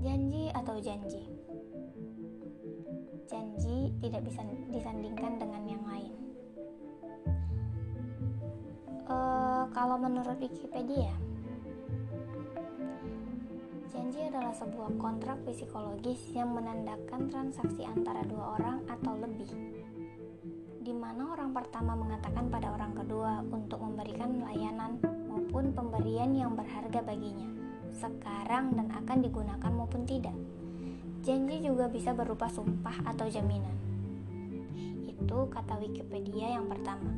Janji atau janji? Janji tidak bisa disandingkan dengan yang lain. Uh, kalau menurut Wikipedia, janji adalah sebuah kontrak psikologis yang menandakan transaksi antara dua orang atau lebih, di mana orang pertama mengatakan pada orang kedua untuk memberikan layanan maupun pemberian yang berharga baginya sekarang dan akan digunakan maupun tidak. Janji juga bisa berupa sumpah atau jaminan. Itu kata Wikipedia yang pertama.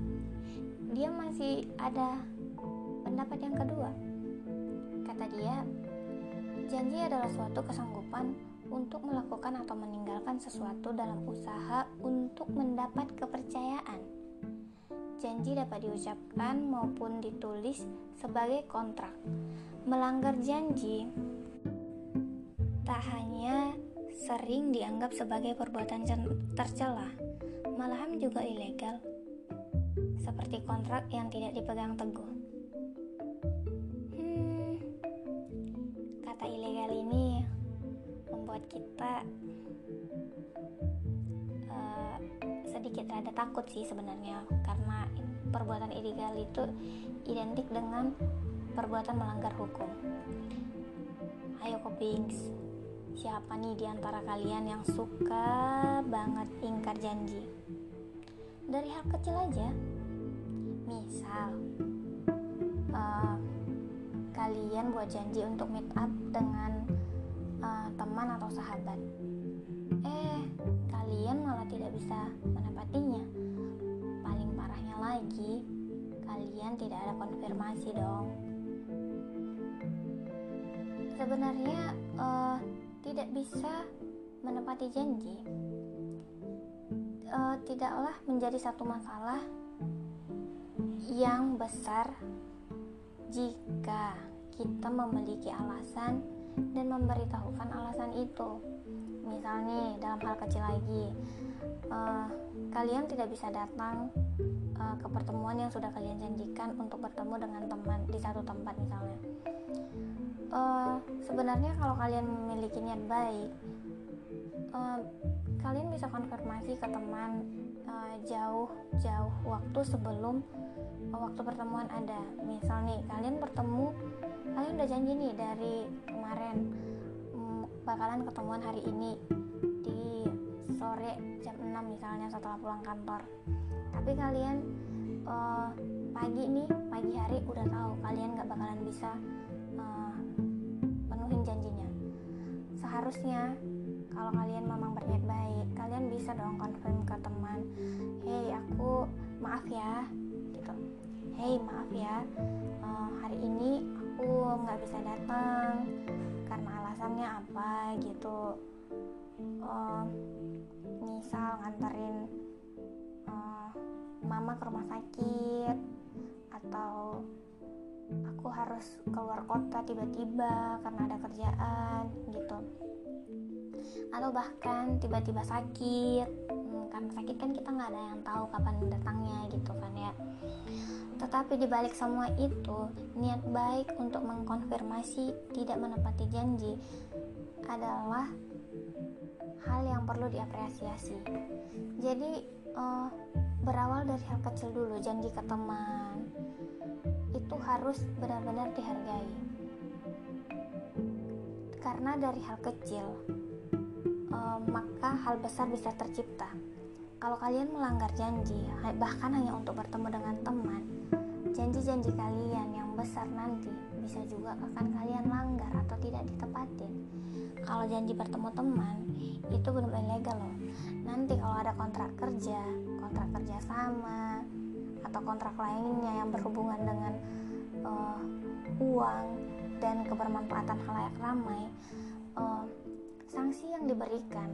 Dia masih ada pendapat yang kedua. Kata dia, janji adalah suatu kesanggupan untuk melakukan atau meninggalkan sesuatu dalam usaha untuk mendapat kepercayaan. Janji dapat diucapkan maupun ditulis sebagai kontrak Melanggar janji tak hanya sering dianggap sebagai perbuatan tercela, malahan juga ilegal, seperti kontrak yang tidak dipegang teguh. Hmm, kata ilegal ini membuat kita uh, sedikit rada takut sih sebenarnya, karena perbuatan ilegal itu identik dengan perbuatan melanggar hukum. Ayo Kopings, siapa nih di antara kalian yang suka banget ingkar janji? Dari hal kecil aja, misal uh, kalian buat janji untuk meet up dengan uh, teman atau sahabat. Eh, kalian malah tidak bisa menepatinya. Lagi, kalian tidak ada konfirmasi dong. Sebenarnya uh, tidak bisa menepati janji. Uh, tidaklah menjadi satu masalah yang besar jika kita memiliki alasan dan memberitahukan alasan itu. Misalnya dalam hal kecil lagi uh, kalian tidak bisa datang uh, ke pertemuan yang sudah kalian janjikan untuk bertemu dengan teman di satu tempat misalnya. Uh, sebenarnya kalau kalian memiliki niat baik uh, kalian bisa konfirmasi ke teman uh, jauh jauh waktu sebelum waktu pertemuan ada misal nih kalian bertemu kalian udah janji nih dari kemarin um, bakalan ketemuan hari ini di sore jam 6 misalnya setelah pulang kantor tapi kalian uh, pagi nih pagi hari udah tahu kalian gak bakalan bisa seharusnya kalau kalian memang berniat baik kalian bisa dong konfirm ke teman hey aku maaf ya gitu. Hey maaf ya uh, hari ini aku nggak bisa datang karena alasannya apa gitu. Uh, misal nganterin uh, mama ke rumah sakit atau aku harus keluar kota tiba-tiba karena ada kerjaan gitu. Atau bahkan tiba-tiba sakit hmm, karena sakit kan kita nggak ada yang tahu kapan datangnya gitu kan ya. Tetapi dibalik semua itu niat baik untuk mengkonfirmasi tidak menepati janji adalah hal yang perlu diapresiasi. Jadi uh, berawal dari hal kecil dulu janji ke teman itu harus benar-benar dihargai. Karena dari hal kecil uh, maka hal besar bisa tercipta. Kalau kalian melanggar janji bahkan hanya untuk bertemu dengan teman janji-janji kalian yang besar nanti bisa juga akan kalian langgar atau tidak ditepati kalau janji bertemu teman itu benar-benar loh. Nanti kalau ada kontrak kerja kontrak kerja sama atau kontrak lainnya yang berhubungan dengan uh, uang dan kebermanfaatan halayak ramai, uh, sanksi yang diberikan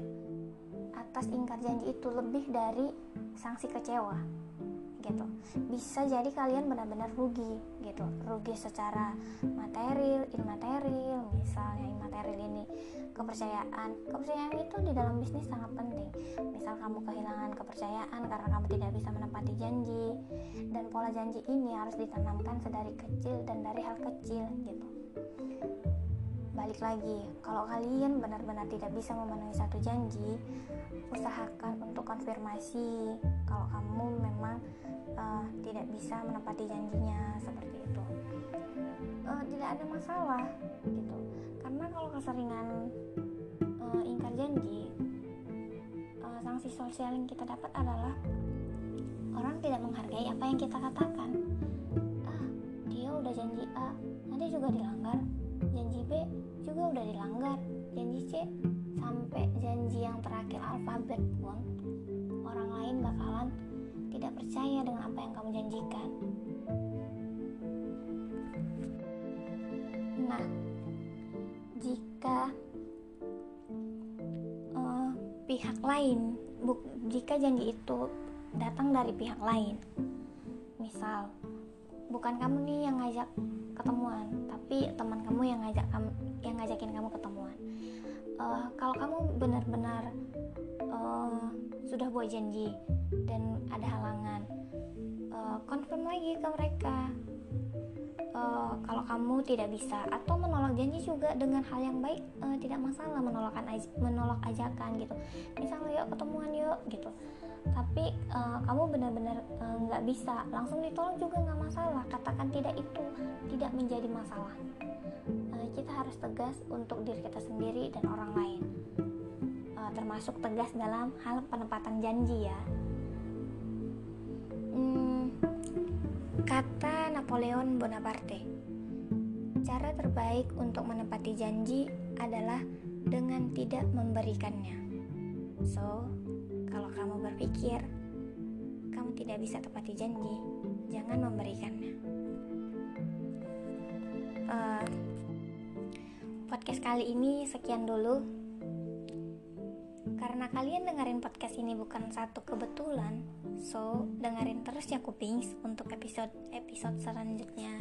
atas ingkar janji itu lebih dari sanksi kecewa gitu. Bisa jadi kalian benar-benar rugi gitu. Rugi secara material imaterial misalnya imaterial ini kepercayaan. Kepercayaan itu di dalam bisnis sangat penting. Misal kamu kehilangan kepercayaan karena kamu tidak bisa menepati janji dan pola janji ini harus ditanamkan sedari kecil dan dari hal kecil gitu balik lagi kalau kalian benar-benar tidak bisa memenuhi satu janji usahakan untuk konfirmasi kalau kamu memang uh, tidak bisa menepati janjinya seperti itu. Uh, tidak ada masalah gitu. Karena kalau keseringan uh, ingkar janji uh, sanksi sosial yang kita dapat adalah orang tidak menghargai apa yang kita katakan. Ah dia udah janji A nanti juga dilanggar janji B juga udah dilanggar. Janji C sampai janji yang terakhir alfabet pun orang lain bakalan tidak percaya dengan apa yang kamu janjikan. Nah jika uh, pihak lain buk, jika janji itu datang dari pihak lain misal bukan kamu nih yang ngajak ketemuan tapi teman kamu yang ngajak kamu yang ngajakin kamu ketemuan. Uh, kalau kamu benar-benar uh, sudah buat janji dan ada halangan uh, confirm lagi ke mereka uh, kalau kamu tidak bisa atau menolak janji juga dengan hal yang baik uh, tidak masalah menolakkan menolak ajakan gitu. Misalnya yuk ketemuan yuk gitu. Tapi uh, kamu benar-benar nggak uh, bisa langsung ditolak juga nggak masalah. Katakan tidak itu tidak menjadi masalah. Uh, kita harus tegas untuk diri kita sendiri dan orang lain. Uh, termasuk tegas dalam hal penempatan janji ya kata Napoleon Bonaparte cara terbaik untuk menepati janji adalah dengan tidak memberikannya so kalau kamu berpikir kamu tidak bisa tepati janji, jangan memberikannya. Uh, podcast kali ini sekian dulu. Karena kalian dengerin podcast ini bukan satu kebetulan, so dengerin terus ya kuping untuk episode episode selanjutnya.